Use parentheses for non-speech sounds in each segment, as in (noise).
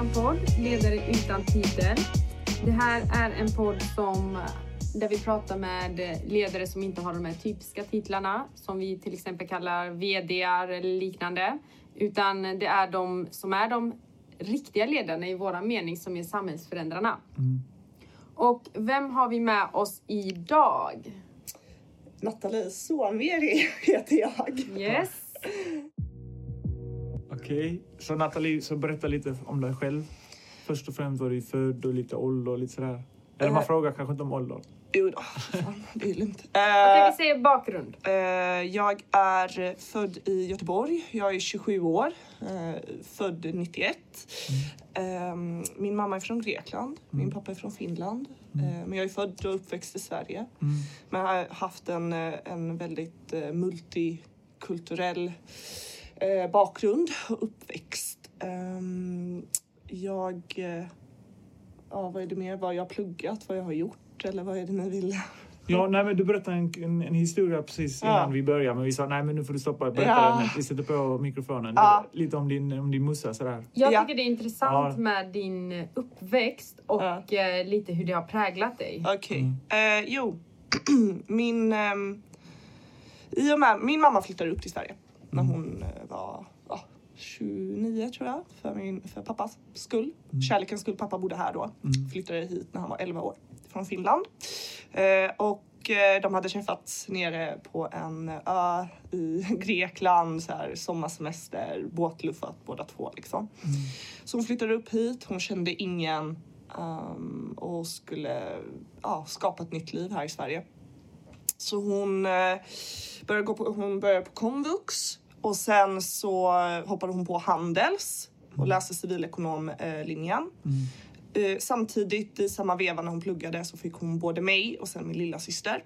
våran podd Ledare utan titel. Det här är en podd som där vi pratar med ledare som inte har de här typiska titlarna som vi till exempel kallar VDR eller liknande. Utan det är de som är de riktiga ledarna i våran mening som är samhällsförändrarna. Mm. Och vem har vi med oss idag? Nathalie Suomeri (laughs) heter jag. Yes. Okej, så Nathalie, så berätta lite om dig själv. Först och främst var du född och lite ålder och lite sådär. Eller man Eh. frågar kanske inte om ålder. Jo då, fan, det är lugnt. Kan Eh, vi säga bakgrund? eh, jag är född i Göteborg. Jag är 27 år. Eh, född 91. Eh, min mamma är från Grekland. Min pappa är från Finland. Eh, men jag är född och uppväxt i Sverige. Mm. Men jag har haft en, en väldigt multikulturell eh, bakgrund och uppväxt. Ehm, jag... Eh, ja, vad är det mer? Vad jag har pluggat, vad jag har gjort eller vad är det ni vill? Ja, nej, men du berättade en, en, en historia precis innan Ja. vi började, men vi sa nej, men nu får du stoppa. Berätta Ja. den. Vi sätter på mikrofonen. Ja. Lite om din, om din mussa sådär. Jag Ja. tycker det är intressant Ja. med din uppväxt och Ja. eh, lite hur det har präglat dig. Okej. Mm. Eh, jo, (clears throat) min... ehm, I och med, min mamma flyttade upp till Sverige när Mm. hon eh, var ja, 29 tror jag, för, min, för pappas skull. Mm. Kärlekens skull. Pappa bodde här då. Mm. Flyttade hit när han var 11 år från Finland. Eh, och eh, de hade träffats nere på en ö i (laughs) Grekland, så här, sommarsemester, båtluffat båda två liksom. Mm. Så hon flyttade upp hit, hon kände ingen ehm, och skulle ja, skapa ett nytt liv här i Sverige. Så hon, eh, började, gå på, hon började på komvux och sen så hoppade hon på Handels och läste civilekonomlinjen. Mm. Eh, samtidigt i samma veva när hon pluggade så fick hon både mig och sen min lilla syster.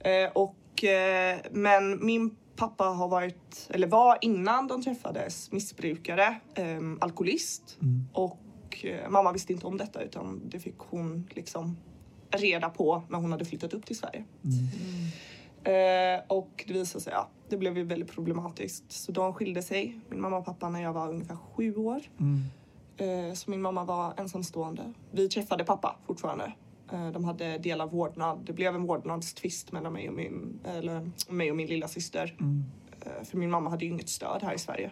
Eh, och, eh, men min pappa har varit, eller var innan de träffades, missbrukare, alkoholist. Mm. Och mamma visste inte om detta utan det fick hon liksom reda på när hon hade flyttat upp till Sverige. Mm. Eh, och det visade sig, ja, det blev ju väldigt problematiskt. Så de skilde sig, min mamma och pappa, när jag var ungefär sju år. Mm. Eh, så min mamma var ensamstående. Vi träffade pappa fortfarande. Eh, de hade delad vårdnad. Det blev en vårdnadstvist mellan mig och min, eller, mig och min lilla syster. Mm. Eh, för min mamma hade ju inget stöd här i Sverige.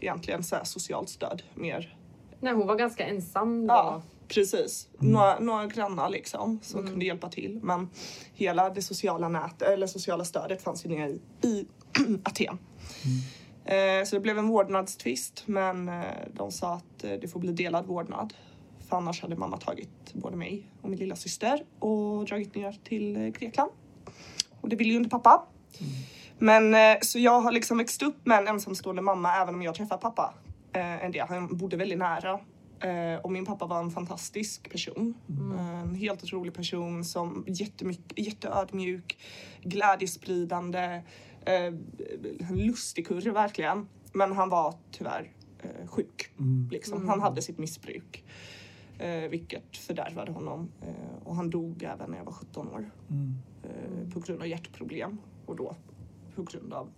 Egentligen så här socialt stöd mer. Nej, hon var ganska ensam då. Ja, precis. Mm. Några, några grannar liksom som kunde hjälpa till. Men hela det sociala nätet, eller sociala stödet fanns ju nere i, i (clears throat) Aten. Eh, så det blev en vårdnadstvist men eh, de sa att eh, det får bli delad vårdnad. För annars hade mamma tagit både mig och min lilla syster och dragit ner till eh, Grekland. Och det ville ju inte pappa. Men eh, så jag har liksom växt upp med en ensamstående mamma även om jag träffat pappa eh, en del. Han bodde väldigt nära. Eh, och min pappa var en fantastisk person. Eh, En helt otrolig person som jätteödmjuk, glädjespridande, eh, en lustig kurre verkligen. Men han var tyvärr eh, sjuk. Mm. Liksom. Han hade sitt missbruk. Eh, vilket fördärvade honom. Eh, och han dog även när jag var 17 år. Mm. Eh, på grund av hjärtproblem. Och då på grund av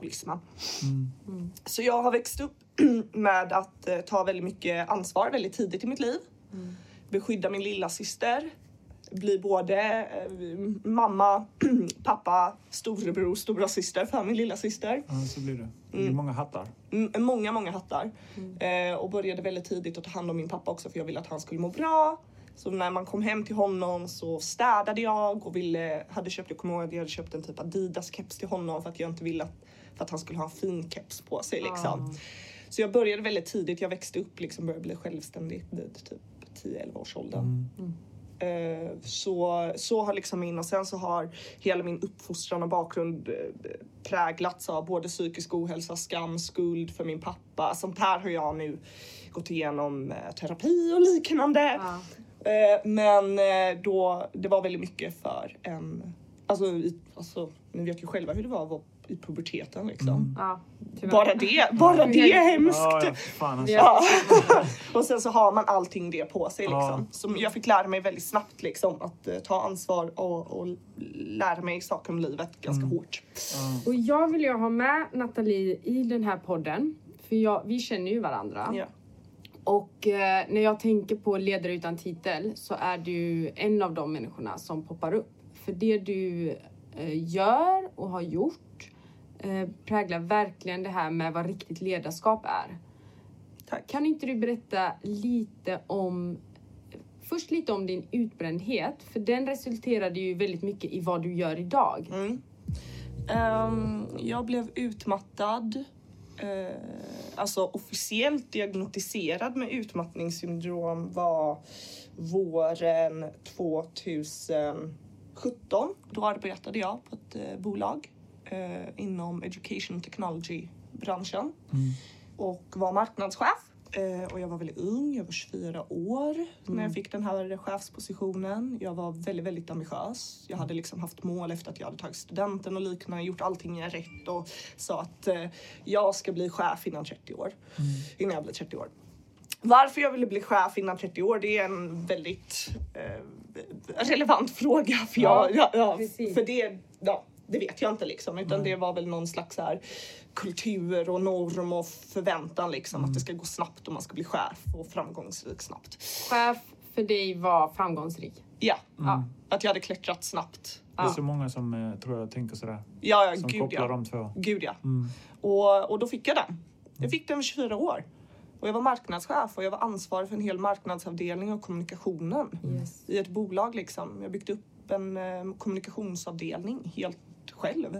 alkoholismen. Mm. Så jag har växt upp (clears throat) med att eh, ta väldigt mycket ansvar väldigt tidigt i mitt liv. Beskydda min lilla syster. Bli både eh, mamma, (clears throat) pappa, storebror, stora syster för min lilla syster. Ja, så blir det. Det blir många hattar. Mm, många, många hattar. Eh, och började väldigt tidigt att ta hand om min pappa också för jag ville att han skulle må bra. Så när man kom hem till honom så städade jag och ville, hade köpt, jag kommer ihåg att jag hade köpt en typ Adidas keps till honom för att jag inte ville att, för att han skulle ha en fin keps på sig liksom. Så jag började väldigt tidigt, jag växte upp liksom, började bli självständig vid typ 10-11 års åldern. Mm. Eh, så, så har liksom min och sen så har hela min uppfostran och bakgrund eh, präglats av både psykisk ohälsa, skam, skuld för min pappa. Sånt här har jag nu gått igenom eh, terapi och liknande. Ja. Men då, det var väldigt mycket för en, alltså, alltså ni vet ju själva hur det var att vara i puberteten liksom. Ja, tyvärr. Bara det, bara det är hemskt. Ja, ja, fan alltså. Ja. Ja. (laughs) och sen så har man allting det på sig liksom. Ja. Så jag fick lära mig väldigt snabbt liksom att eh, ta ansvar och, och lära mig saker om livet ganska Mm. hårt. Ja. Och jag vill ju ha med Nathalie i den här podden. För jag, vi känner ju varandra. Ja. Och eh, när jag tänker på ledare utan titel så är du en av de människorna som poppar upp. För det du eh, gör och har gjort eh, präglar verkligen det här med vad riktigt ledarskap är. Tack. Kan inte du berätta lite om Först lite om din utbrändhet, för den resulterade ju väldigt mycket i vad du gör idag. Mm. Ehm, jag blev utmattad. Uh, alltså officiellt diagnostiserad med utmattningssyndrom var våren 2017. Då arbetade jag på ett uh, bolag uh, inom education technology-branschen och var marknadschef. Eh, och jag var väldigt ung, jag var 24 år när jag fick den här chefspositionen. Jag var väldigt, väldigt ambitiös. Jag hade liksom haft mål efter att jag hade tagit studenten och liknande, gjort allting rätt och sa att eh, jag ska bli chef innan 30 år. Innan jag blir 30 år. Varför jag ville bli chef innan 30 år, det är en väldigt eh, relevant fråga. För, jag, ja, ja, för det, ja, det vet jag inte liksom. Utan det var väl någon slags så här kultur och norm och förväntan liksom. Att det ska gå snabbt och man ska bli chef och framgångsrik snabbt. Chef för dig var framgångsrik. Ja, Ja. att jag hade klättrat snabbt. Det är Ja. så många som eh, tror jag tänker sådär. Ja, ja Som gud kopplar ja. de två. Gud ja. Mm. Och, och då fick jag den. Jag fick den vid 24 år. Och jag var marknadschef och jag var ansvarig för en hel marknadsavdelning och kommunikationen. Yes. i ett bolag liksom. Jag byggde upp en eh, kommunikationsavdelning helt själv.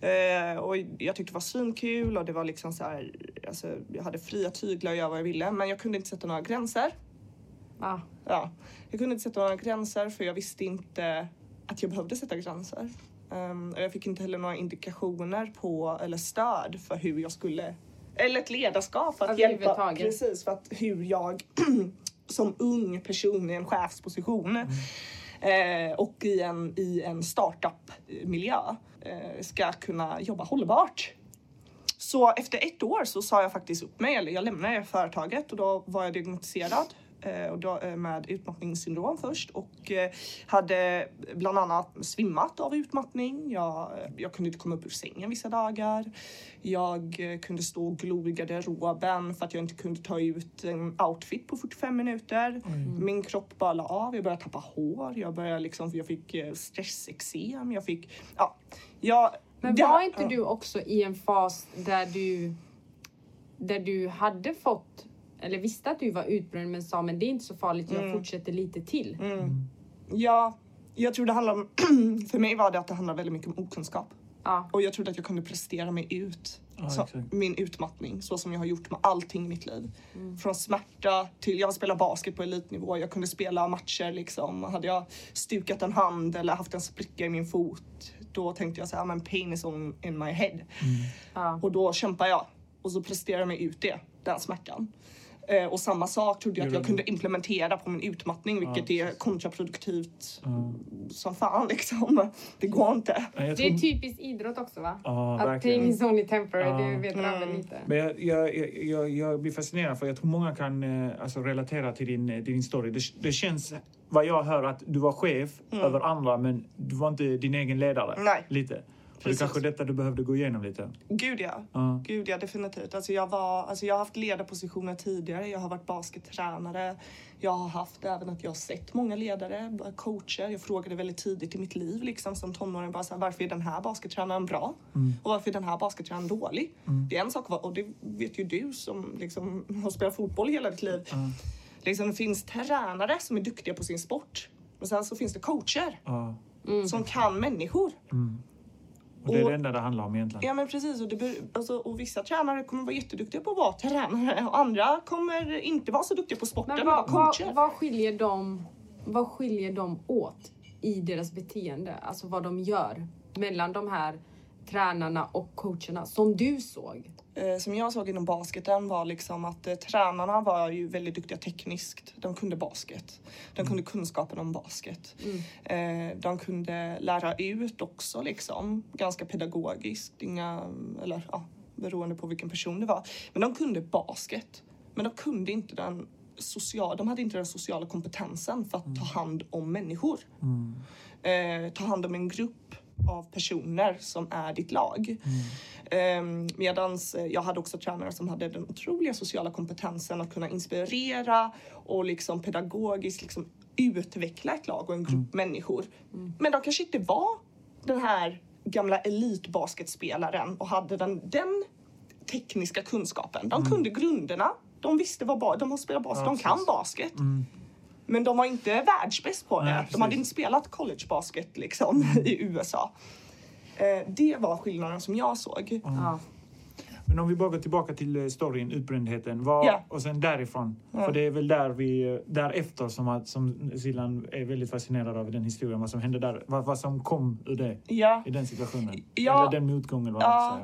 Eh, och jag tyckte det var svinkul och det var liksom så här, alltså, jag hade fria tyglar att göra vad jag ville men jag kunde inte sätta några gränser. Ja. Ja, jag kunde inte sätta några gränser för jag visste inte att jag behövde sätta gränser. Ehm, och jag fick inte heller några indikationer på eller stöd för hur jag skulle eller ett ledarskap för att hjälpa Överhuvudtaget. precis för att hur jag (clears throat) som ung person i en chefsposition eh, och i en, i en startup-miljö eh, ska kunna jobba hållbart. Så efter ett år så sa jag faktiskt upp mig, eller jag lämnade företaget och då var jag diagnostiserad eh, eh, med utmattningssyndrom först och eh, hade bland annat svimmat av utmattning. Jag, jag kunde inte komma upp ur sängen vissa dagar. Jag kunde stå och glo i garderoben för att jag inte kunde ta ut en outfit på 45 minuter. Min kropp bara la av, jag började tappa hår, jag började liksom, jag fick stressexem, jag fick, ja. Jag, Men det- var inte ja. du också i en fas där du, där du hade fått, eller visste att du var utbränd men sa men det är inte så farligt, jag fortsätter lite till. Mm. Ja, jag tror det handlar om, (clears throat) för mig var det att det handlar väldigt mycket om okunskap. Ja. Och jag trodde att jag kunde prestera mig ut. Ja, så, min utmattning, så som jag har gjort med allting i mitt liv. Mm. Från smärta till, jag spelar basket på elitnivå, jag kunde spela matcher liksom. Hade jag stukat en hand eller haft en spricka i min fot, då tänkte jag så här, men pain is on in my head. Ja. Och då kämpar jag och så presterar jag mig ut det, den smärtan. Eh, och samma sak trodde jag att jag kunde implementera på min utmattning, vilket Ja, är kontraproduktivt Ja. som fan (laughs) liksom. Det går inte. Det är typiskt idrott också va? Ja, att pain is only temporary, Ja. det vet Rabbe Mm. lite. Men jag, jag, jag- jag, blir fascinerad för jag tror många kan eh, alltså, relatera till din, eh, din story. Det, det känns, vad jag hör, att du var chef över andra men du var inte din egen ledare. Nej. Lite. Och det är Precis. kanske detta du behövde gå igenom lite. Gud ja. Ja. Gud ja, definitivt. Alltså jag, var, alltså jag har haft ledarpositioner tidigare. Jag har varit baskettränare. Jag har haft även att jag har sett många ledare, coacher. Jag frågade väldigt tidigt i mitt liv liksom, som tonåring bara så här, varför är den här baskettränaren bra? Och varför är den här baskettränaren dålig? Det är en sak och det vet ju du som liksom, har spelat fotboll hela ditt liv. Ja. Liksom, det finns tränare som är duktiga på sin sport. Men sen så finns det coacher Ja. som kan människor. Och det är Och- det enda det handlar om egentligen. Ja men precis och, det, ber- alltså, och vissa tränare kommer vara jätteduktiga på att vara tränare och andra kommer inte vara så duktiga på sporten Men vad, vad, vad, skiljer dem, vad skiljer dem åt i deras beteende? Alltså vad de gör mellan de här tränarna och coacherna som du såg? Eh, som jag såg inom basketen var liksom att eh, tränarna var ju väldigt duktiga tekniskt. De kunde basket. De kunde kunskapen om basket. Eh, de kunde lära ut också liksom ganska pedagogiskt. Inga, eller ja, beroende på vilken person det var. Men de kunde basket. Men de kunde inte den social, de hade inte den sociala kompetensen för att ta hand om människor. Eh, ta hand om en grupp. Av personer som är ditt lag. Mm. Medans jag hade också tränare som hade den otroliga sociala kompetensen att kunna inspirera och liksom pedagogiskt liksom utveckla ett lag och en grupp mm. människor. Mm. Men de kanske inte var den här gamla elitbasketspelaren och hade den, den tekniska kunskapen. De mm. kunde grunderna. De visste vad de har spelat basket, ja, de kan basket. Mm. Men de var inte världsbäst på det. Nej, de hade inte spelat collegebasket liksom mm. (laughs) i USA. Eh, det var skillnaden som jag såg. Ja. Men om vi bara går tillbaka till eh, storyn, utbrändheten. Var, yeah. Och sen därifrån. Yeah. För det är väl där vi, eh, därefter som, att, som Silan är väldigt fascinerad av den historien. Vad som hände där. Vad, vad som kom ur det. Yeah. I den situationen. Ja. Eller den motgången. Vad ja,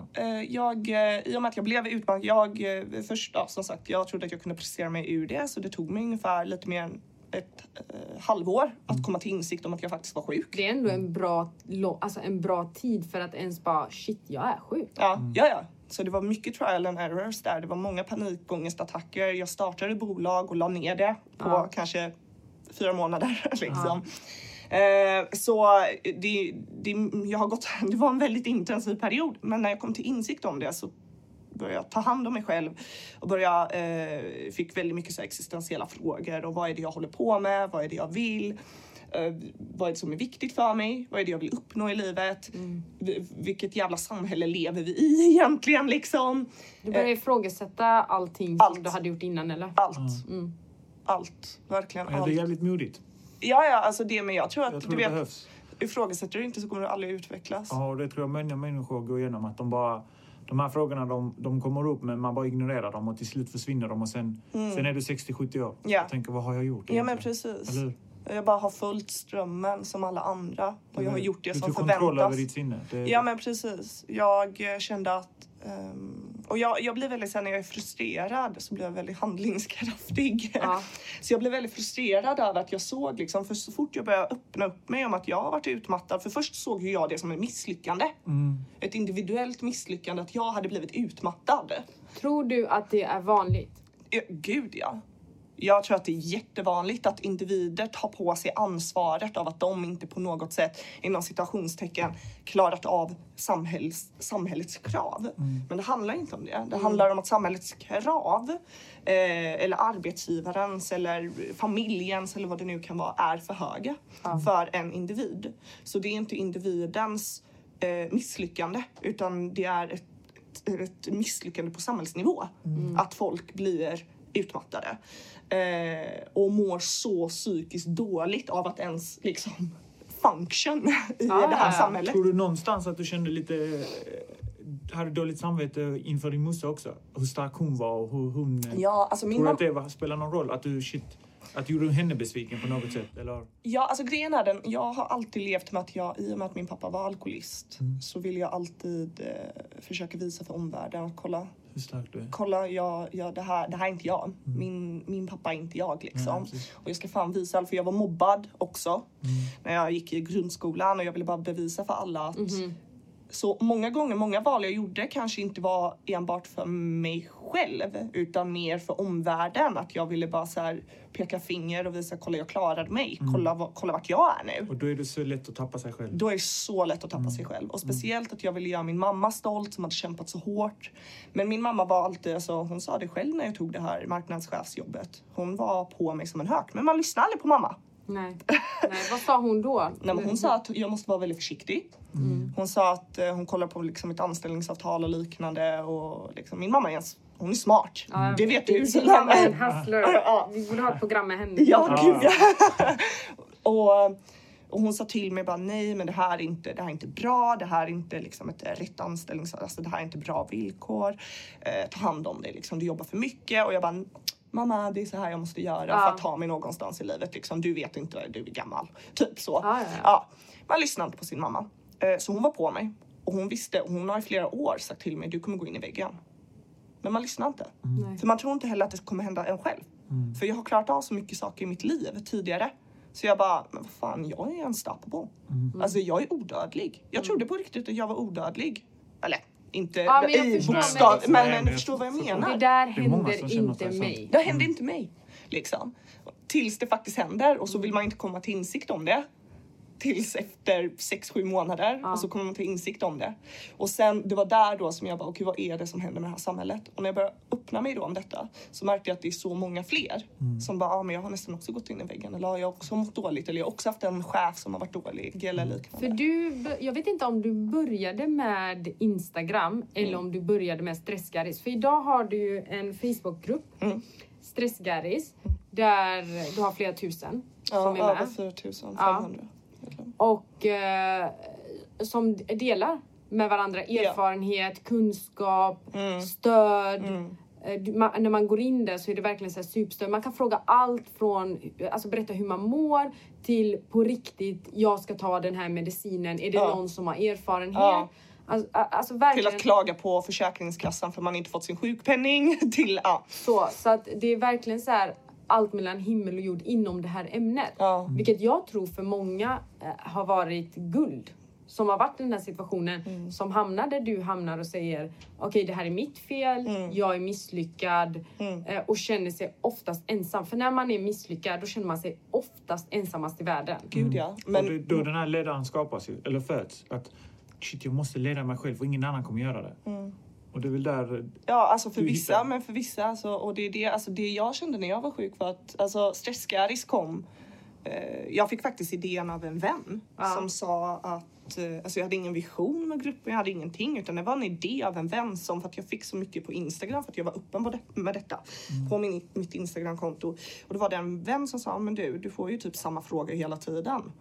jag, I och med att jag blev utmattad. Jag, först då, som sagt, jag trodde att jag kunde prestera mig ur det. Så det tog mig ungefär lite mer än ett eh, halvår att mm. komma till insikt om att jag faktiskt var sjuk. Det är ändå en bra, alltså en bra tid för att ens bara shit, jag är sjuk. Ja, mm. ja, ja. Så det var mycket trial and errors där. Det var många panikångestattacker. Jag startade bolag och la ner det på ja. kanske fyra månader. (laughs) Liksom. Ja. Eh, så det, det, jag har gått, det var en väldigt intensiv period. Men när jag kom till insikt om det så började ta hand om mig själv och började, eh, fick väldigt mycket så existentiella frågor och vad är det jag håller på med? Vad är det jag vill? Uh, vad är det som är viktigt för mig? Vad är det jag vill uppnå i livet? Mm. Vilket jävla samhälle lever vi i (laughs) egentligen liksom? Du började uh, ifrågasätta allting allt. som du hade gjort innan eller? Allt. Mm. Allt. Verkligen allt. Det är jävligt modigt. Ja, ja, alltså det men jag tror att jag tror du vet, behövs. ifrågasätter du inte så kommer du aldrig utvecklas. Ja, och det tror jag många människor går igenom att de bara de här frågorna de, de kommer upp men man bara ignorerar dem och till slut försvinner de och sen, mm. sen är du 60-70 år ja. och tänker vad har jag gjort? Ja men precis. Jag bara har följt strömmen som alla andra och jag har gjort det som förväntas. Du kontroll över ditt sinne. Det... Ja men precis. Jag kände att Um, och jag, jag blir väldigt, sen när jag är frustrerad så blir jag väldigt handlingskraftig. Ja. (laughs) så jag blev väldigt frustrerad över att jag såg liksom, för så fort jag började öppna upp mig om att jag har varit utmattad, för först såg jag det som ett misslyckande. Mm. Ett individuellt misslyckande, att jag hade blivit utmattad. Tror du att det är vanligt? Ja, gud ja. Jag tror att det är jättevanligt att individer tar på sig ansvaret av att de inte på något sätt inom situationstecken klarat av samhälls, samhällets krav. Mm. Men det handlar inte om det. Det mm. handlar om att samhällets krav eh, eller arbetsgivarens eller familjens eller vad det nu kan vara är för höga mm. för en individ. Så det är inte individens eh, misslyckande utan det är ett, ett, ett misslyckande på samhällsnivå. Mm. Att folk blir utmattade eh, och mår så psykiskt dåligt av att ens liksom function i ah, det här samhället. Tror du någonstans att du kände lite eh, hade dåligt samvete inför din morsa också? Hur stark hon var och hur hon... Ja, alltså min tror du att det var, spelar någon roll? Att du shit, att du gjorde henne besviken på något sätt? Eller? Ja, alltså grejen är den. Jag har alltid levt med att jag, i och med att min pappa var alkoholist, mm. så vill jag alltid eh, försöka visa för omvärlden att kolla, hur stark du är. Kolla, jag, jag, det, här, det här är inte jag. Mm. Min, min pappa är inte jag liksom. Ja, och jag ska fan visa, för jag var mobbad också mm. när jag gick i grundskolan och jag ville bara bevisa för alla att mm. Så många gånger, många val jag gjorde kanske inte var enbart för mig själv utan mer för omvärlden. Att jag ville bara så peka finger och visa kolla jag klarade mig. Mm. Kolla, kolla vart jag är nu. Och då är det så lätt att tappa sig själv. Då är det så lätt att tappa mm. sig själv. Och speciellt att jag ville göra min mamma stolt som hade kämpat så hårt. Men min mamma var alltid, alltså, hon sa det själv när jag tog det här marknadschefsjobbet. Hon var på mig som en hök. Men man lyssnar aldrig på mamma. Nej. Nej. Vad sa hon då? Nej, hon sa att jag måste vara väldigt försiktig. Mm. Hon sa att eh, hon kollar på liksom, ett anställningsavtal och liknande. Och, liksom, min mamma är hon är smart. Ja, det vet du. Din mamma är en hustler. Ja. Vi borde ha ett program med henne. Ja, gud ja. (laughs) och, och hon sa till mig bara nej, men det här är inte, det här är inte bra. Det här är inte liksom ett rätt anställnings... Alltså det här är inte bra villkor. Eh, ta hand om dig liksom. Du jobbar för mycket. Och jag bara mamma det är så här jag måste göra ja. för att ta mig någonstans i livet. Liksom, du vet inte, du är gammal. Typ så. Ja, ja, Man lyssnar inte på sin mamma. Eh, så hon var på mig och hon visste, hon har i flera år sagt till mig du kommer gå in i väggen. Men man lyssnar inte. Mm. För man tror inte heller att det kommer hända en själv. Mm. För jag har klarat av så mycket saker i mitt liv tidigare. Så jag bara, men vad fan, jag är unstoppable. Mm. Alltså jag är odödlig. Jag trodde på riktigt att jag var odödlig. Eller inte ja, men i bokstav, men, men, du förstår vad jag menar. Det där händer inte mig. Det händer inte mig. Liksom. Tills det faktiskt händer och så vill man inte komma till insikt om det. Tills efter 6-7 månader Ja. och så kommer man till insikt om det. Och sen det var där då som jag bara, okej vad är det som händer med det här samhället? Och när jag började öppna mig då om detta så märkte jag att det är så många fler som bara, ja men jag har nästan också gått in i väggen eller jag har också mått dåligt eller jag har också haft en chef som har varit dålig eller liknande. För du, jag vet inte om du började med Instagram eller Mm. om du började med Stressgaris. För idag har du ju en Facebookgrupp, Mm. Stressgaris, där du har flera tusen ja, som är över med. 4500. egentligen. Och eh, som delar med varandra erfarenhet, kunskap, Mm. stöd. Mm. Eh, man, när man går in där så är det verkligen så här superstöd. Man kan fråga allt från alltså berätta hur man mår till på riktigt, jag ska ta den här medicinen. Är det Ja. någon som har erfarenhet? Ja. Alltså, alltså Till att klaga på Försäkringskassan för man inte fått sin sjukpenning (laughs) till ja. så. Så att det är verkligen så här allt mellan himmel och jord inom det här ämnet. Ja. Vilket jag tror för många eh, har varit guld. Som har varit i den här situationen, Mm. som hamnar där du hamnar och säger okej det här är mitt fel, Mm. jag är misslyckad eh, och känner sig oftast ensam. För när man är misslyckad då känner man sig oftast ensammast i världen. Gud ja. Men, och då den här ledaren skapas ju, eller föds. Att shit, jag måste leda mig själv och ingen annan kommer göra det. Mm. Och det är väl där... Ja, alltså för vissa, hittar- men för vissa. Alltså, och det är det, alltså, det jag kände när jag var sjuk var att alltså, stressgaris kom. Eh, jag fick faktiskt idén av en vän Ja. som sa att eh, alltså, jag hade ingen vision med gruppen, jag hade ingenting utan det var en idé av en vän som för att jag fick så mycket på Instagram för att jag var öppen på det, med detta på min, mitt Instagramkonto. Och då var det en vän som sa, men du, du får ju typ samma frågor hela tiden.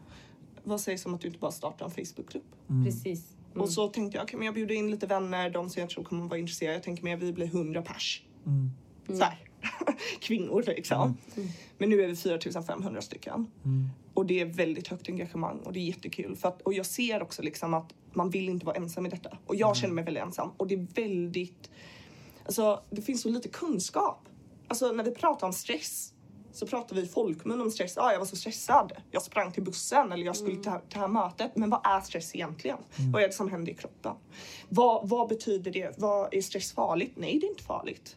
Vad sägs om att du inte bara startar en Facebookgrupp? Precis. Mm. Och så tänkte jag, okej men jag bjuder in lite vänner, de som jag tror kommer vara intresserade. Jag tänker mig att vi blir 100 pers. Mm. Så här. (laughs) Kvinnor liksom. Men nu är vi 4500 stycken. Mm. Och det är väldigt högt engagemang och det är jättekul. För att, och jag ser också liksom att man vill inte vara ensam i detta. Och jag känner mig väldigt ensam. Och det är väldigt... Alltså det finns så lite kunskap. Alltså när vi pratar om stress så pratar vi i folkmun om stress. Ah, jag var så stressad. Jag sprang till bussen eller jag skulle till, till det här mötet. Men vad är stress egentligen? Vad är det som händer i kroppen? Vad, vad betyder det? Vad är stress farligt? Nej, det är inte farligt.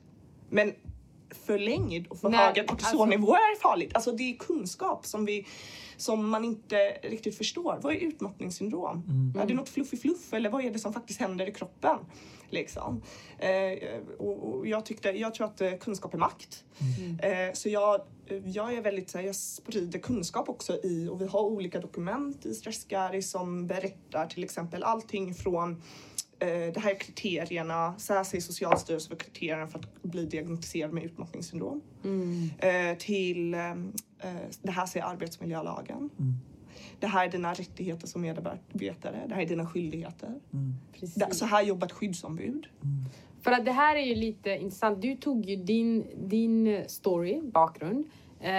Men förlängd och för Nej, höga kortisonnivåer är farligt. Alltså det är kunskap som, vi, som man inte riktigt förstår. Vad är utmattningssyndrom? Är det något fluffy fluff eller vad är det som faktiskt händer i kroppen? Liksom. Eh, och, jag, tyckte, jag tror att eh, kunskap är makt. Eh, så jag, jag är väldigt jag sprider kunskap också i och vi har olika dokument i Stressgari som berättar till exempel allting från det här är kriterierna, så här säger Socialstyrelsen för kriterierna för att bli diagnostiserad med utmattningssyndrom. Mm. Till det här säger arbetsmiljölagen. Det här är dina rättigheter som medarbetare. Det här är dina skilldigheter. Precis. Det, så här jobbar ett skyddsombud. För att det här är ju lite intressant. Du tog ju din, din story, bakgrund, eh,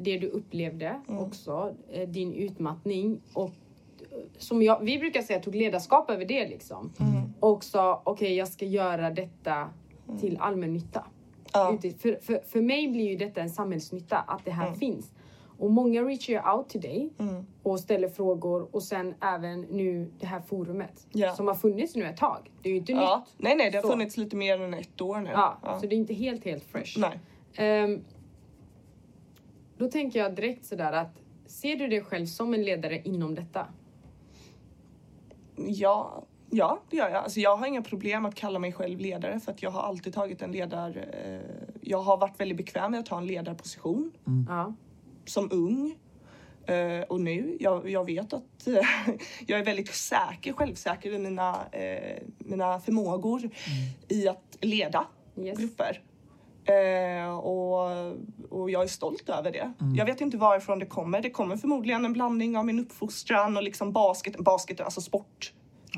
det du upplevde också, eh, din utmattning och eh, som jag, vi brukar säga tog ledarskap över det liksom. Och sa okej jag ska göra detta till allmännytta. Ja. För, för, för mig blir ju detta en samhällsnytta att det här finns. Och många reachar out till dig och ställer frågor och sen även nu det här forumet Ja. som har funnits nu ett tag. Det är ju inte Ja. nytt. Nej, nej, det har Så. funnits lite mer än ett år nu. Ja, Ja. Så det är inte helt, helt fresh. Nej. Ehm, då tänker jag direkt sådär att ser du dig själv som en ledare inom detta? Ja, ja, det gör jag. Alltså, jag har inga problem att kalla mig själv ledare för att jag har alltid tagit en ledar... Eh, jag har varit väldigt bekväm med att ta en ledarposition Ja. Som ung. Eh, och nu, jag, jag vet att eh, (laughs) jag är väldigt säker, självsäker i mina, eh, mina förmågor i att leda Yes. grupper. Och, och jag är stolt över det. Jag vet inte varifrån det kommer. Det kommer förmodligen en blandning av min uppfostran och liksom basket. Basket, alltså sport,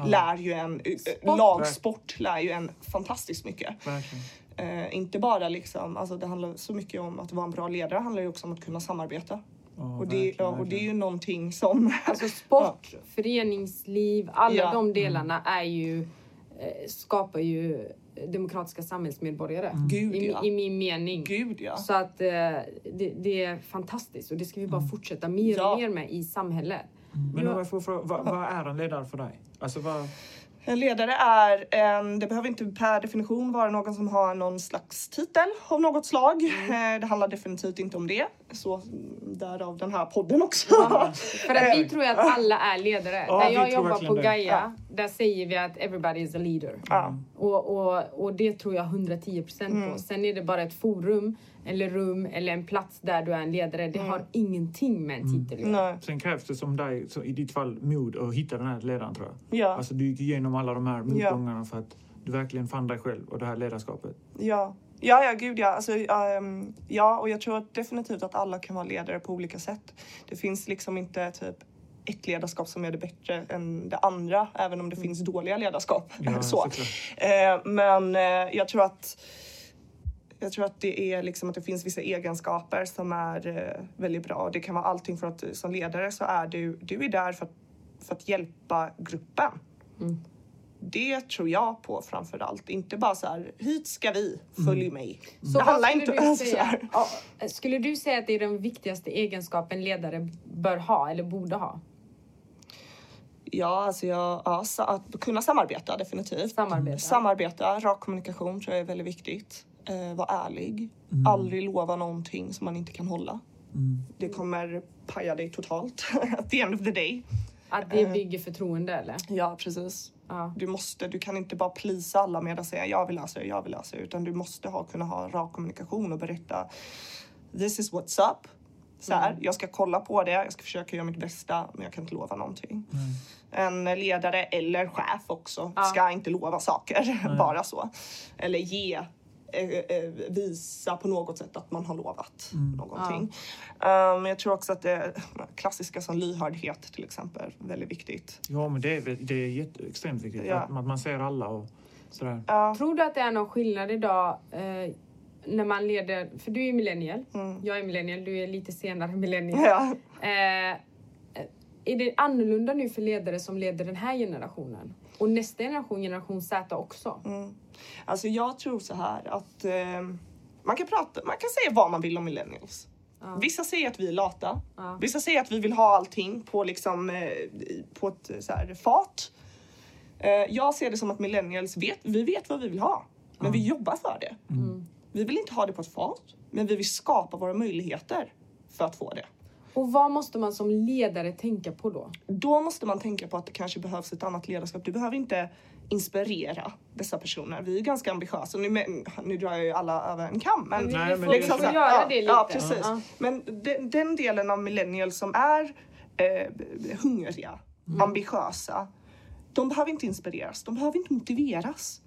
lär ju en... eh, Lagsport lär ju en fantastiskt mycket. Verkligen. Eh, inte bara liksom, alltså det handlar så mycket om att vara en bra ledare, det handlar ju också om att kunna samarbeta. Ja, och, det, verkligen, ja, och det är ju någonting som... Alltså (laughs) sport, föreningsliv, alla Ja. de delarna är ju, eh, skapar ju demokratiska samhällsmedborgare. Gud, I, ja. I min mening. Gud ja. Så att eh, det, det är fantastiskt och det ska vi bara fortsätta mer Ja. och mer med i samhället. Men Ja. om jag får fråga, vad, vad är en ledare för dig? Alltså vad... En ledare är en, det behöver inte per definition vara någon som har någon slags titel av något slag. Eh, Det handlar definitivt inte om det. Så därav den här podden också. Ja, för att vi tror ju att alla är ledare. Ja, där vi jag tror jobbar på. Gaia, där säger vi att everybody is a leader. Ja. Och, och, och det tror jag 110 procent Mm. på. Sen är det bara ett forum, eller rum, eller en plats där du är en ledare. Det har ingenting med en titel att göra. Mm. Nej. Sen krävs det som dig, så i ditt fall, mod att hitta den här ledaren tror jag. Ja. Alltså du gick igenom alla de här motgångarna för att du verkligen fann dig själv och det här ledarskapet. Ja. Ja, ja, gud ja. Alltså, ehm, ja, och jag tror definitivt att alla kan vara ledare på olika sätt. Det finns liksom inte typ ett ledarskap som är det bättre än det andra, även om det finns dåliga ledarskap. Ja, (laughs) så. Eh, men eh, jag tror att jag tror att det är liksom att det finns vissa egenskaper som är eh, väldigt bra. Det kan vara allting för att eh, som ledare så är du, du är där för att, för att hjälpa gruppen. Mm. Det tror jag på framför allt. Inte bara så här, hit ska vi, följ mig. Så det handlar inte om så här. Skulle du säga att det är den viktigaste egenskapen ledare bör ha eller borde ha? Ja, alltså jag, ja, att kunna samarbeta definitivt. Samarbeta. Samarbeta, rak kommunikation tror jag är väldigt viktigt. Eh, vara ärlig. Aldrig lova någonting som man inte kan hålla. Det kommer paja dig totalt (laughs) at the end of the day. Att det bygger förtroende eller? Ja, precis. Ja. Du måste, du kan inte bara plisa alla med att säga jag vill lösa det, jag vill lösa det, utan du måste ha, kunna ha rak kommunikation och berätta this is what's up. Så här, jag ska kolla på det, jag ska försöka göra mitt bästa, men jag kan inte lova någonting. En ledare eller chef också Ja. ska inte lova saker (laughs) bara så. Eller ge, visa på något sätt att man har lovat någonting. Um, jag tror också att det klassiska som lyhördhet till exempel, väldigt viktigt. Ja, men det är, det är jätte, extremt viktigt Ja. att, att man ser alla och sådär. Ja. Tror du att det är någon skillnad idag eh, när man leder, för du är millennial, Mm. jag är millennial, du är lite senare (laughs) millennial. Ja. Eh, är det annorlunda nu för ledare som leder den här generationen? Och nästa generation, generation Z också? Mm. Alltså jag tror så här att eh, man kan prata, man kan säga vad man vill om millennials. Ja. Vissa säger att vi är lata. Ja. Vissa säger att vi vill ha allting på liksom eh, på ett eh, så här fat. Eh, jag ser det som att millennials vet, vi vet vad vi vill ha, men vi jobbar för det. Mm. Vi vill inte ha det på ett fat, men vi vill skapa våra möjligheter för att få det. Och vad måste man som ledare tänka på då? Då måste man tänka på att det kanske behövs ett annat ledarskap. Du behöver inte inspirera dessa personer. Vi är ganska ambitiösa. Nu, men, nu drar jag ju alla över en kam. Men, Men Nej, men vi liksom så ja. Ja, precis. Ja. Men den, den delen av millennials som är eh, hungriga, ambitiösa, de behöver inte inspireras. De behöver inte motiveras.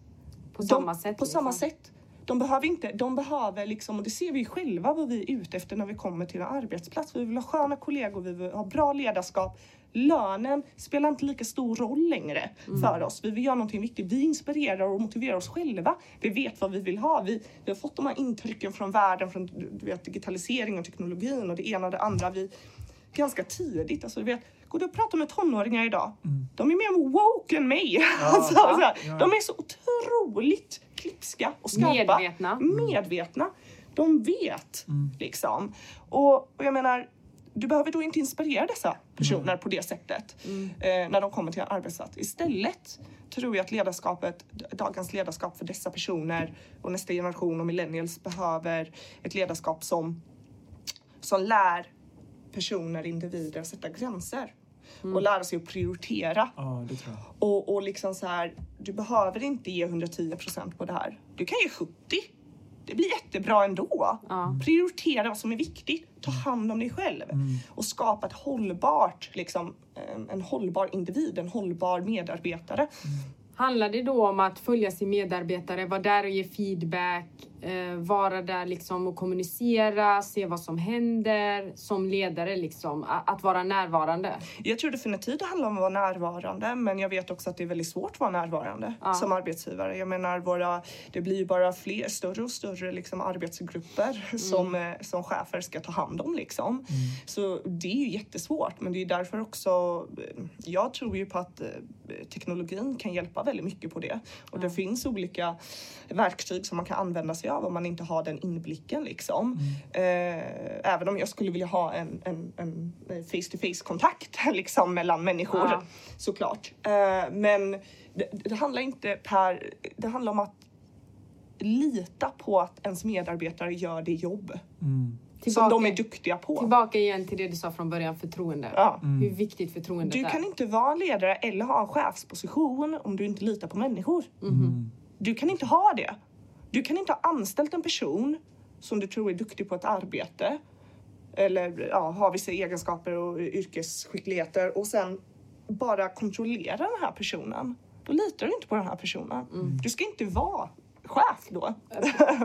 På de, samma sätt. På samma liksom. sätt. De behöver inte, de behöver liksom, och det ser vi ju själva vad vi är ute efter när vi kommer till en arbetsplats. Vi vill ha sköna kollegor, vi vill ha bra ledarskap. Lönen spelar inte lika stor roll längre för oss. Vi vill göra någonting viktigt. Vi inspirerar och motiverar oss själva. Vi vet vad vi vill ha. Vi, vi har fått de här intrycken från världen, från du vet, digitalisering och teknologin och det ena och det andra. Vi, ganska tidigt. Alltså, du vet, går du och pratar med tonåringar idag, de är mer woke än mig. (laughs) alltså, så här, ja. De är så otroligt klipska och skarpa. Medvetna. Medvetna. De vet liksom. Och, och jag menar, du behöver då inte inspirera dessa personer på det sättet eh, när de kommer till en arbetsplats. Istället tror jag att ledarskapet, dagens ledarskap för dessa personer och nästa generation och millennials behöver ett ledarskap som, som lär personer, individer att sätta gränser och lära sig att prioritera. Ja, det tror jag. Och, och liksom så här, du behöver inte ge 110% på det här. Du kan ge 70. Det blir jättebra ändå. Ja. Prioritera vad som är viktigt. Ta hand om dig själv. Och skapa ett hållbart, liksom, en, en hållbar individ, en hållbar medarbetare. Handlar det då om att följa sin medarbetare, vara där och ge feedback, eh, vara där liksom och kommunicera, se vad som händer som ledare liksom, att vara närvarande? Jag tror definitivt det handlar om att vara närvarande men jag vet också att det är väldigt svårt att vara närvarande Ja. som arbetsgivare. Jag menar, våra, det blir ju bara fler, större och större liksom, arbetsgrupper som, eh, som chefer ska ta hand om. Liksom. Så det är ju jättesvårt men det är därför också, eh, jag tror ju på att eh, teknologin kan hjälpa väldigt mycket på det. Och det finns olika verktyg som man kan använda sig av om man inte har den inblicken. Liksom. Eh, även om jag skulle vilja ha en, en, en face to face kontakt (laughs) liksom, mellan människor Ja. såklart. Eh, men det, det handlar inte per, det handlar om att lita på att ens medarbetare gör det jobb. Mm. som de är duktiga på. Tillbaka igen till det du sa från början, förtroende. Ja. Hur viktigt förtroendet Du är. kan inte vara ledare eller ha en chefsposition om du inte litar på människor. Du kan inte ha det. Du kan inte ha anställt en person som du tror är duktig på ett arbete eller ja, har vissa egenskaper och yrkesskickligheter och sen bara kontrollera den här personen. Då litar du inte på den här personen. Du ska inte vara chef då.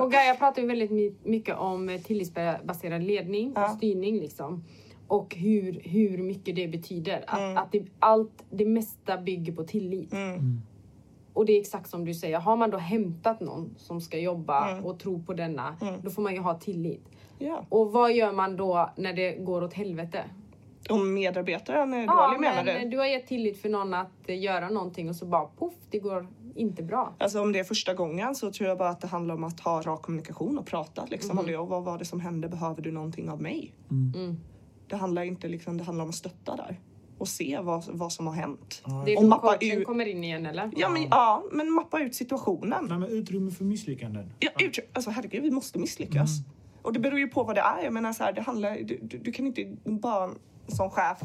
Och (laughs) Gaia pratar ju väldigt my- mycket om tillitsbaserad ledning Ja. och styrning liksom. Och hur, hur mycket det betyder. Att, Mm. att det, allt, det mesta bygger på tillit. Mm. Och det är exakt som du säger, har man då hämtat någon som ska jobba Mm. och tro på denna, Mm. då får man ju ha tillit. Ja. Och vad gör man då när det går åt helvete? Om medarbetaren är Ja, dålig menar men du? du har gett tillit för någon att göra någonting och så bara poff, det går inte bra. Alltså om det är första gången så tror jag bara att det handlar om att ha rak kommunikation och prata liksom om det. Och vad var det som hände? Behöver du någonting av mig? Mm. Det handlar inte liksom, det handlar om att stötta där och se vad, vad som har hänt. Det är Och mappa ut- kommer in igen eller? Ja men, ja, men mappa ut situationen. Nej, men utrymme för misslyckanden. Ja, ut, alltså herregud, vi måste misslyckas. Och det beror ju på vad det är. Jag menar så här, det handlar, du, du, du kan inte bara som chef,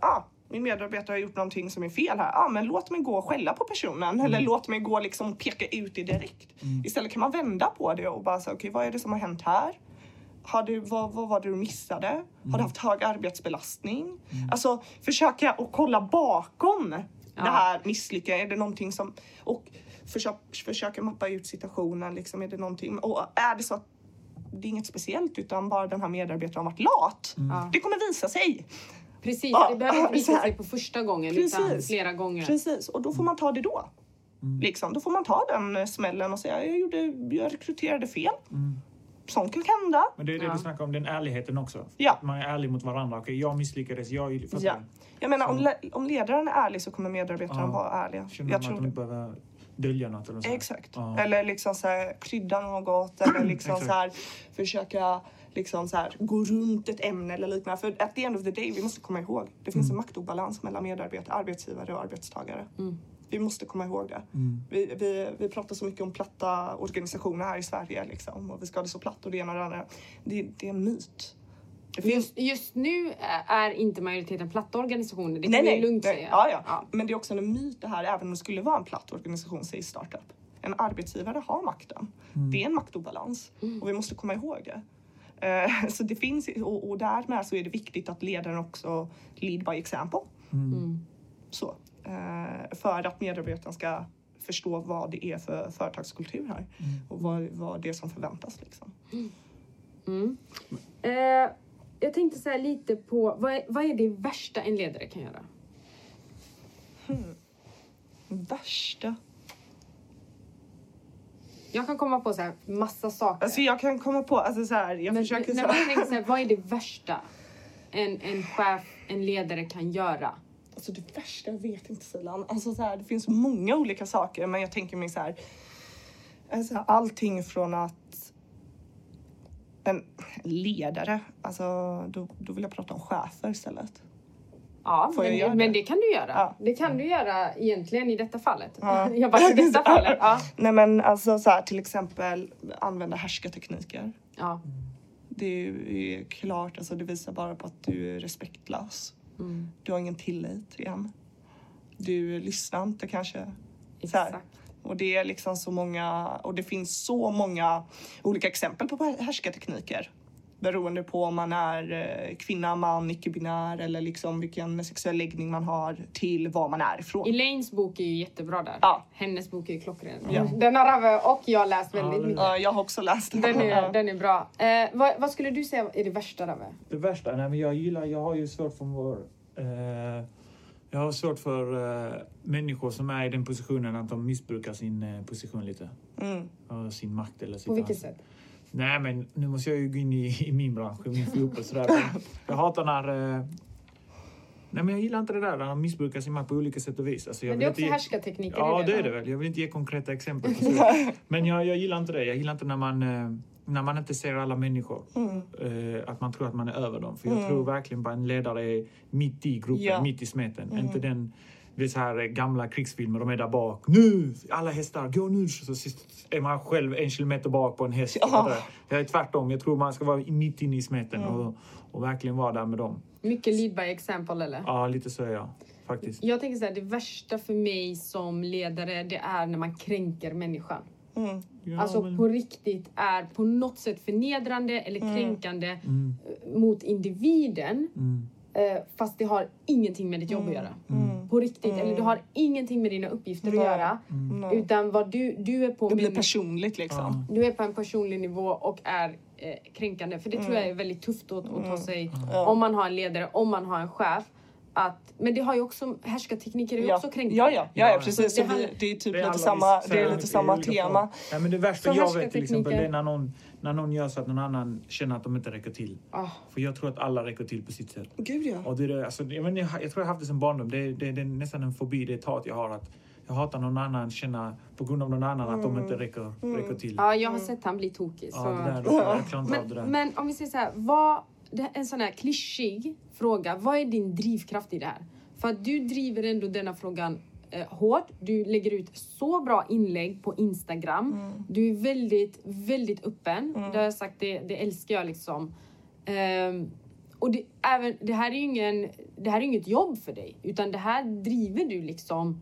ja, min medarbetare har gjort någonting som är fel här. Ja, men låt mig gå och skälla på personen. Eller låt mig gå och liksom peka ut det direkt. Istället kan man vända på det och bara säga, okej, vad är det som har hänt här? Har du, vad, vad var det du missade? Har du haft hög arbetsbelastning? Alltså försöka och kolla bakom det här misslyckandet. Är det någonting som... Och försök, försöka mappa ut situationen. Liksom, är det någonting... Och är det så att det är inget speciellt utan bara den här medarbetaren har varit lat. Ja. Det kommer visa sig. Precis, Ja, det behöver inte visa sig på första gången utan Precis. flera gånger. Precis, och då får man ta det då. Liksom, då får man ta den smällen och säga jag, gjorde, jag rekryterade fel. Sånt kan hända. Men det är det Ja. du snackar om, den ärligheten också. Ja. Att Man är ärlig mot varandra. Okej, jag misslyckades. Jag fattar Ja. Jag menar om, le- om ledaren är ärlig så kommer medarbetaren Ja. vara ärliga. Känner Jag man att tror de inte behöver dölja något eller så. Exakt. Ja. Eller liksom så här, krydda något eller (clears throat) liksom så här, försöka liksom så här, gå runt ett ämne eller liknande. För at the end of the day, vi måste komma ihåg, det finns en maktobalans mellan medarbetare, arbetsgivare och arbetstagare. Vi måste komma ihåg det. Vi, vi, vi pratar så mycket om platta organisationer här i Sverige liksom, och vi ska ha det så platt och det ena och det andra. Det, det är en myt. Just, just nu är inte majoriteten platta organisationer, det kan vi lugnt nej. säga. Ja, ja. Ja. Men det är också en myt det här, även om det skulle vara en platt organisation, säg startup. En arbetsgivare har makten. Det är en maktobalans och vi måste komma ihåg det. Eh, (laughs) Så det finns, och, och därmed så är det viktigt att ledaren också lead by example. Mm. Så, eh, för att medarbetaren ska förstå vad det är för företagskultur här och vad, vad det är som förväntas. Liksom. Mm. Eh, jag tänkte så här lite på, vad är, vad är det värsta en ledare kan göra? Värsta? Jag kan komma på så här massa saker. Alltså jag kan komma på, alltså så här, jag Men försöker när så man här. tänker så här, vad är det värsta en, en chef, en ledare kan göra? Alltså det värsta, jag vet inte Silan. Alltså så här, det finns många olika saker men jag tänker mig så här. Alltså allting från att en ledare, alltså då, då vill jag prata om chefer istället. Ja, men, men det kan du göra. Ja. Det kan du göra egentligen i detta fallet. Ja. (laughs) Jag bara, i detta (laughs) fallet. Ja. Nej men alltså så här, till exempel använda härskartekniker. Ja. Det är klart, alltså det visar bara på att du är respektlös. Mm. Du har ingen tillit igen. Du lyssnar inte kanske. Exakt. Och det är liksom så många, och det finns så många olika exempel på härskartekniker. Beroende på om man är eh, kvinna, man, icke-binär eller liksom vilken sexuell läggning man har till var man är ifrån. Elaines bok är ju jättebra där. Ja. Hennes bok är klockren. Ja. Den har Rave och jag läst väldigt mycket. Ja, jag har också läst den. Den är, Ja. den är bra. Eh, vad, vad skulle du säga är det värsta Rave? Det värsta? Nej, men jag gillar, jag har ju svårt för vår... Eh, jag har svårt för eh, människor som är i den positionen att de missbrukar sin eh, position lite. Mm. Sin makt eller sitt På vilket sätt? Nej, men nu måste jag ju gå in i, i min bransch, i min fotboll. Sådär. Men Jag hatar när... Eh, nej, men jag gillar inte det där när de missbrukar sin makt på olika sätt och vis. Alltså, Men det är också ge- härskartekniker. Ja, det är va? det väl. Jag vill inte ge konkreta exempel. (laughs) Men jag, jag gillar inte det. Jag gillar inte när man, eh, när man inte ser alla människor. Mm. Eh, att man tror att man är över dem. För jag Mm. tror verkligen på en ledare är mitt i gruppen, Ja. mitt i smeten. Mm. Inte den det är så här gamla krigsfilmer, de är där bak. Nu! Alla hästar, gå nu! Så är man själv en kilometer bak på en häst. Ja. Jag är tvärtom. Jag tror man ska vara mitt inne i smeten mm. och, och verkligen vara där med dem. Mycket lead by example eller? Ja, lite så är jag. Faktiskt. Jag tänker så här, det värsta för mig som ledare, det är när man kränker människan. Mm. Ja, alltså men... på riktigt är på något sätt förnedrande eller mm. kränkande mm. mot individen. Mm. Eh, fast det har ingenting med ditt jobb att mm. göra. Mm. På riktigt. Eller det har ingenting med dina uppgifter att göra. Utan vad du, du är på... Det blir personligt liksom. Du är på en personlig nivå och är eh, kränkande. För det tror jag är väldigt tufft att, att ta sig om man har en ledare, om man har en chef att, men det har ju också, härskartekniker är ju ja. också kränkande. Ja, ja, ja, ja precis. Det, vi, det är typ det är lite samma, det är lite samma tema. Ja, men det värsta jag vet till exempel det är när någon, när någon gör så att någon annan känner att de inte räcker till. Oh. För jag tror att alla räcker till på sitt sätt. Gud ja. Och det är, alltså, jag, men, jag, jag tror jag har haft det som barndom. Det, det, det är nästan en fobi, det är ett hat jag har. att jag hatar någon annan känna på grund av någon annan mm. att de inte räcker, mm. räcker till. Ja, jag har sett han bli tokig. Så. Ja, det där, jag klarar inte men, av det där. Men om vi säger så här, vad, en sån här klyschig fråga. Vad är din drivkraft i det här? För att du driver ändå denna frågan eh, hårt. Du lägger ut så bra inlägg på Instagram. Mm. Du är väldigt, väldigt öppen. Mm. Det har jag sagt, det, det älskar jag liksom. Um, och det, även, det, här är ingen, det här är inget jobb för dig, utan det här driver du liksom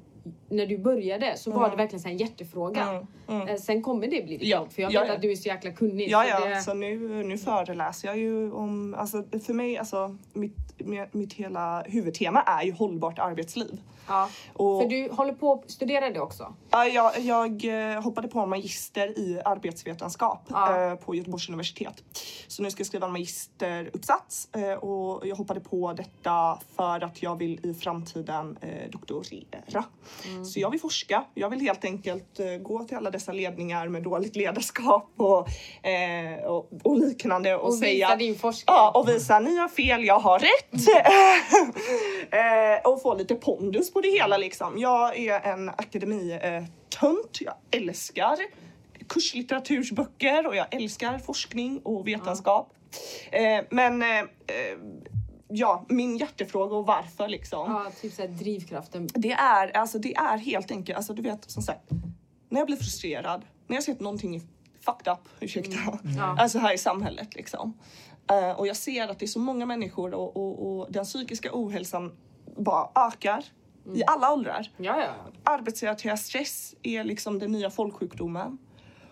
när du började så var mm. det verkligen en hjärtefråga. Mm. Mm. Eh, sen kommer det bli ditt ja. jobb för jag vet ja, att du är så jäkla kunnig. Ja, ja. Så, det... så nu, nu föreläser jag ju om, alltså för mig, alltså mitt, mitt hela huvudtema är ju hållbart arbetsliv. Ja, och, för du håller på att studera det också? Ja, jag, jag eh, hoppade på magister i arbetsvetenskap ja. Eh, på Göteborgs universitet. Så nu ska jag skriva en magisteruppsats och jag hoppade på detta för att jag vill i framtiden doktorera. Mm. Så jag vill forska. Jag vill helt enkelt gå till alla dessa ledningar med dåligt ledarskap och, eh, och, och, liknande och, och säga... visa din forskning. Ja, och visa ni har fel, jag har rätt. (laughs) eh, och få lite pondus på det hela liksom. Jag är en akademitönt. Jag älskar kurslitteratursböcker och jag älskar forskning och vetenskap. Mm. Eh, men eh, ja, min hjärtefråga och varför liksom. Ja, typ såhär drivkraften. Det är, alltså, det är helt enkelt, alltså du vet som sagt, när jag blir frustrerad, när jag ser att någonting är fucked up, ursäkta, mm. (laughs) Ja. alltså här i samhället liksom. Uh, och jag ser att det är så många människor och, och, och den psykiska ohälsan bara ökar mm. i alla åldrar. Ja, ja. Arbetsrelaterad stress är liksom den nya folksjukdomen.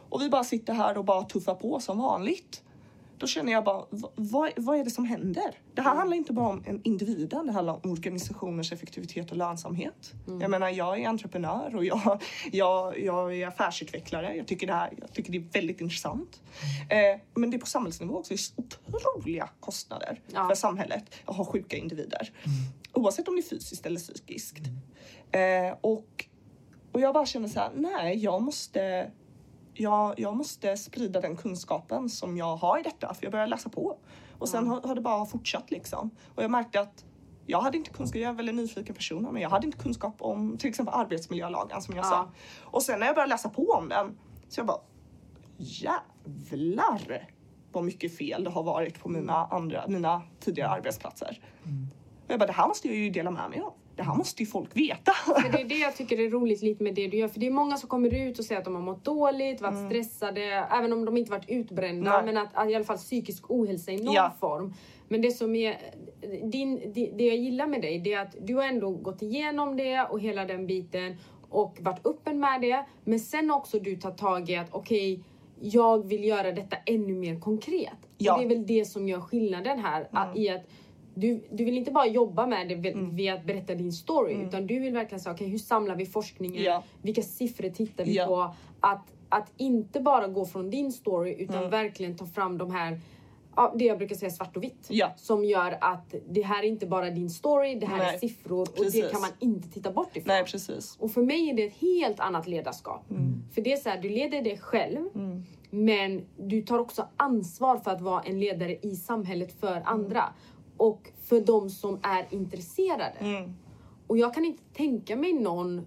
Och vi bara sitter här och bara tuffar på som vanligt då känner jag bara, vad, vad är det som händer? Det här mm. handlar inte bara om individen, det handlar om organisationers effektivitet och lönsamhet. Mm. Jag menar, jag är entreprenör och jag, jag, jag är affärsutvecklare. Jag tycker det, här, jag tycker det är väldigt intressant. Eh, men det är på samhällsnivå också otroliga kostnader ja. för samhället att ha sjuka individer. Mm. Oavsett om det är fysiskt eller psykiskt. Eh, och, och jag bara känner så här, nej, jag måste jag, jag måste sprida den kunskapen som jag har i detta för jag började läsa på. Och sen har, har det bara fortsatt liksom. Och jag märkte att jag hade inte kunskap, jag är en väldigt nyfiken person, men jag hade inte kunskap om till exempel arbetsmiljölagen som jag ja. sa. Och sen när jag började läsa på om den så jag bara jävlar vad mycket fel det har varit på mina andra, mina tidigare arbetsplatser. Mm. Och jag bara, det här måste jag ju dela med mig av det här måste ju folk veta. Men det är det jag tycker är roligt lite med det du gör. För det är många som kommer ut och säger att de har mått dåligt, varit mm. stressade, även om de inte varit utbrända. Nej. Men att, att, i alla fall psykisk ohälsa i någon ja. form. Men det som är din, det jag gillar med dig, det är att du har ändå gått igenom det och hela den biten och varit öppen med det. Men sen också du tar tag i att okej, okay, jag vill göra detta ännu mer konkret. Ja. Och det är väl det som gör skillnaden här mm. i att du, du vill inte bara jobba med det mm. via att berätta din story mm. utan du vill verkligen säga okej okay, hur samlar vi forskningen? Ja. Vilka siffror tittar vi ja. på? Att, att inte bara gå från din story utan mm. verkligen ta fram de här Ja, det jag brukar säga svart och vitt. Ja. Som gör att det här är inte bara din story, det här Nej. är siffror precis. och det kan man inte titta bort ifrån. Nej, precis. Och för mig är det ett helt annat ledarskap. Mm. För det är så här, du leder dig själv mm. men du tar också ansvar för att vara en ledare i samhället för andra och för de som är intresserade. Mm. Och jag kan inte tänka mig någon,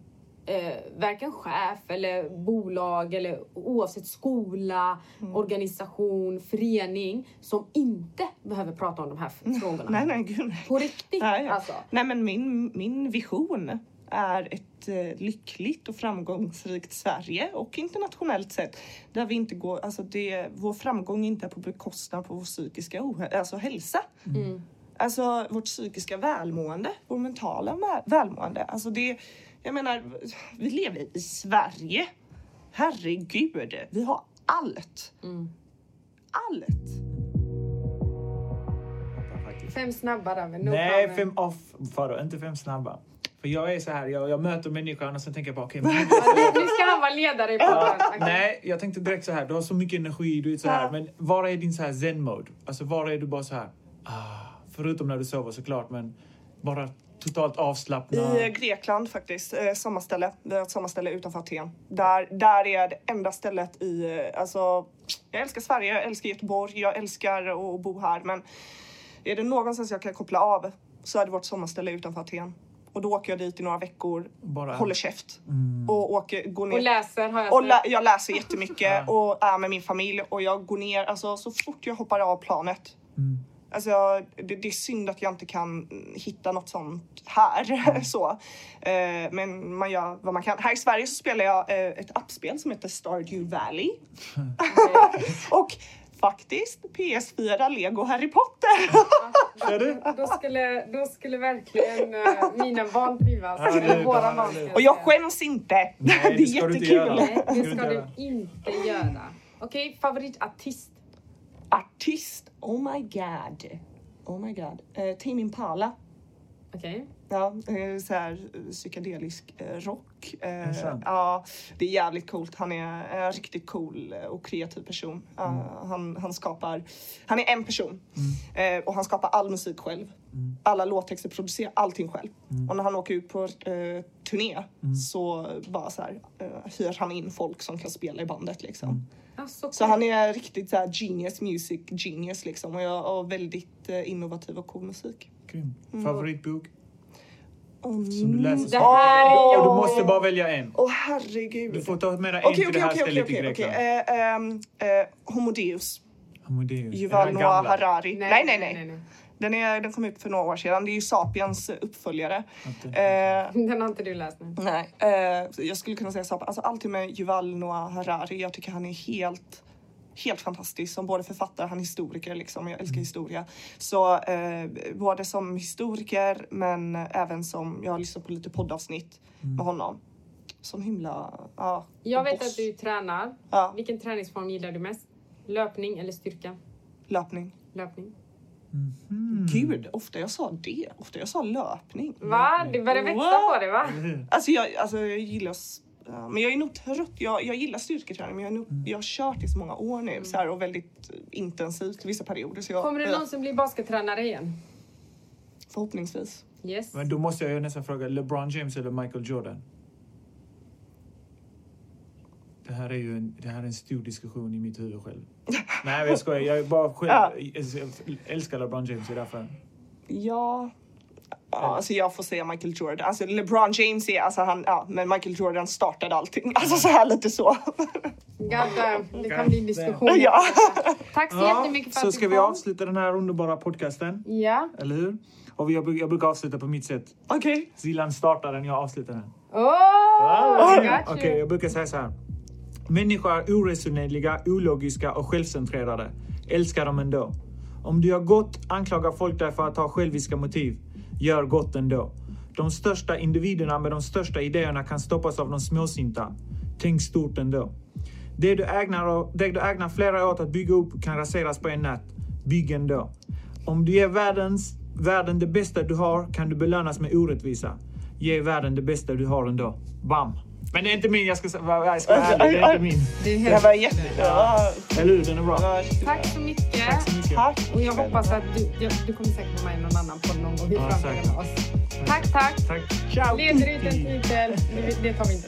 eh, varken chef eller bolag eller oavsett skola, mm. organisation, förening som inte behöver prata om de här (laughs) frågorna. Nej, nej, gud. På riktigt nej, alltså. Nej, men min, min vision är ett eh, lyckligt och framgångsrikt Sverige och internationellt sett där vi inte går, alltså det, vår framgång inte är på bekostnad på vår psykiska alltså hälsa. Mm. Alltså vårt psykiska välmående, vår mentala vä- välmående. Alltså det, jag menar, vi lever i Sverige. Herregud, vi har allt. Mm. Allt. Fem snabba där, men no Nej, problem. fem off. Faro, inte fem snabba. För jag är så här, jag, jag möter människan och sen tänker jag bara okej, (laughs) Ja, nu- ska han vara ledare i (laughs) podden. Okej. Nej, jag tänkte direkt så här. Du har så mycket energi, du är så här. Men var är din så här zen-mode? Alltså var är du bara så här? Ah, förutom när du sover såklart, men bara totalt avslappnad. I Grekland faktiskt, eh, sommarställe. Vi har ett sommarställe utanför Aten. Där, där är det enda stället i, eh, alltså, jag älskar Sverige, jag älskar Göteborg, jag älskar att bo här men är det någonstans jag kan koppla av så är det vårt sommarställe utanför Aten. Och då åker jag dit i några veckor, Bara- håller käft Mm. och åker, går ner Och läser har jag och lä- jag läser jättemycket (laughs) och är med min familj och jag går ner, alltså så fort jag hoppar av planet. Mm. Alltså det, det är synd att jag inte kan hitta något sånt här. Mm. (laughs) så. Eh, men man gör vad man kan. Här i Sverige så spelar jag eh, ett appspel som heter Stardew Valley. (laughs) och faktiskt PS4 Lego Harry Potter. (laughs) Då skulle, då skulle verkligen uh, mina barn trivas. Ja, det våra barn. och jag skäms inte. Nej, det är jättekul. Nej, det du ska inte du göra. inte göra. Okej, favoritartist? Artist, oh my god. Oh my god. Uh, Tame Impala. Okej. Ja, eh, så här eh, psykedelisk eh, rock. Det ja, det är jävligt coolt. Han är en riktigt cool och kreativ person. Mm. han, han skapar, han är en person eh, och han skapar all musik själv. Mm. Alla låttexter, producerar allting själv. Och när han åker ut på eh, turné Mm. så bara så här, hyr han in folk som kan spela i bandet liksom. Mm. Ja, så Så han är riktigt så här genius, music genius liksom och jag har väldigt innovativ och cool musik. Grym. Mm. Favoritbok? Som du läser Det här är Och du måste bara välja en. Åh herregud. Du får ta med dig en Okej, till det okej, här okej, stället okej, i okej, okej. Grekland. Eh, ehm, eh, Homo Deus, Amadeus. Yuval Noah? Harari. Nej, nej, nej, nej. nej. Den, är, den kom ut för några år sedan. Det är ju Sapiens uppföljare. Eh, Den har inte du läst nu. nej, eh, jag skulle kunna säga Sapiens. Alltså alltid med Yuval Noah Harari. Jag tycker han är helt Helt fantastisk som både författare, han är historiker liksom, jag älskar historia. Så eh, både som historiker men även som, jag har lyssnat på lite poddavsnitt med honom. Som himla, ja. Jag vet boss. att du tränar. Ja, Vilken träningsform gillar du mest? Löpning eller styrka? löpning. Löpning. Mhm. Gud, ofta jag sa det. Ofta jag sa löpning. Va? Du börjar växa Wow. på det va? Alltså jag, alltså jag gillar... ja, Men jag är nog trött. Jag, jag gillar styrketräning men jag, nog, Mm. jag har kört i så många år nu så här, och väldigt intensivt vissa perioder. Så jag, Kommer du ja, någonsin bli baskettränare igen? Förhoppningsvis. Yes. Men då måste jag ju nästan fråga, LeBron James eller Michael Jordan? Det här är ju en, det här är en stor diskussion i mitt huvud själv. (laughs) Nej, jag skojar. Jag bara själv, Ja. jag älskar LeBron James, det är därför. Ja. Ja, alltså jag får säga Michael Jordan. Alltså LeBron James är, alltså han, ja, men Michael Jordan startade allting. (laughs) Alltså så här lite så. God damn, det kan bli en diskussion. Ja. Tack så Ja, jättemycket för så att ska du vi kom. avsluta den här underbara podcasten, Ja. eller hur? Och jag, jag brukar avsluta på mitt sätt. Okej. Zilan startar den, jag avslutar den. Oh, Okej, got you. jag brukar säga så här. Människor är oresonerliga, ologiska och självcentrerade. Älskar dem ändå. Om du gör gott anklagar folk dig för att ha själviska motiv. Gör gott ändå. De största individerna med de största idéerna kan stoppas av de småsinta. Tänk stort ändå. Det du ägnar, det du ägnar flera år åt att bygga upp kan raseras på en natt. Bygg ändå. Om du ger världens, världen det bästa du har kan du belönas med orättvisa. Ge världen det bästa du har ändå. Bam! Men det är inte min, jag ska, säga- jag ska vara ärlig, det är inte min. Det är Det helt... var jätte... Ja, Eller hur? Den är bra. Tack bra. så mycket. Tack så mycket. Tack. Och jag hoppas att du, du kommer säkert vara med i någon annan podd någon gång i Ja, framtiden säkert. med oss. Tack, tack. Tack. Ciao! Leder ut en titel. Det tar vi inte.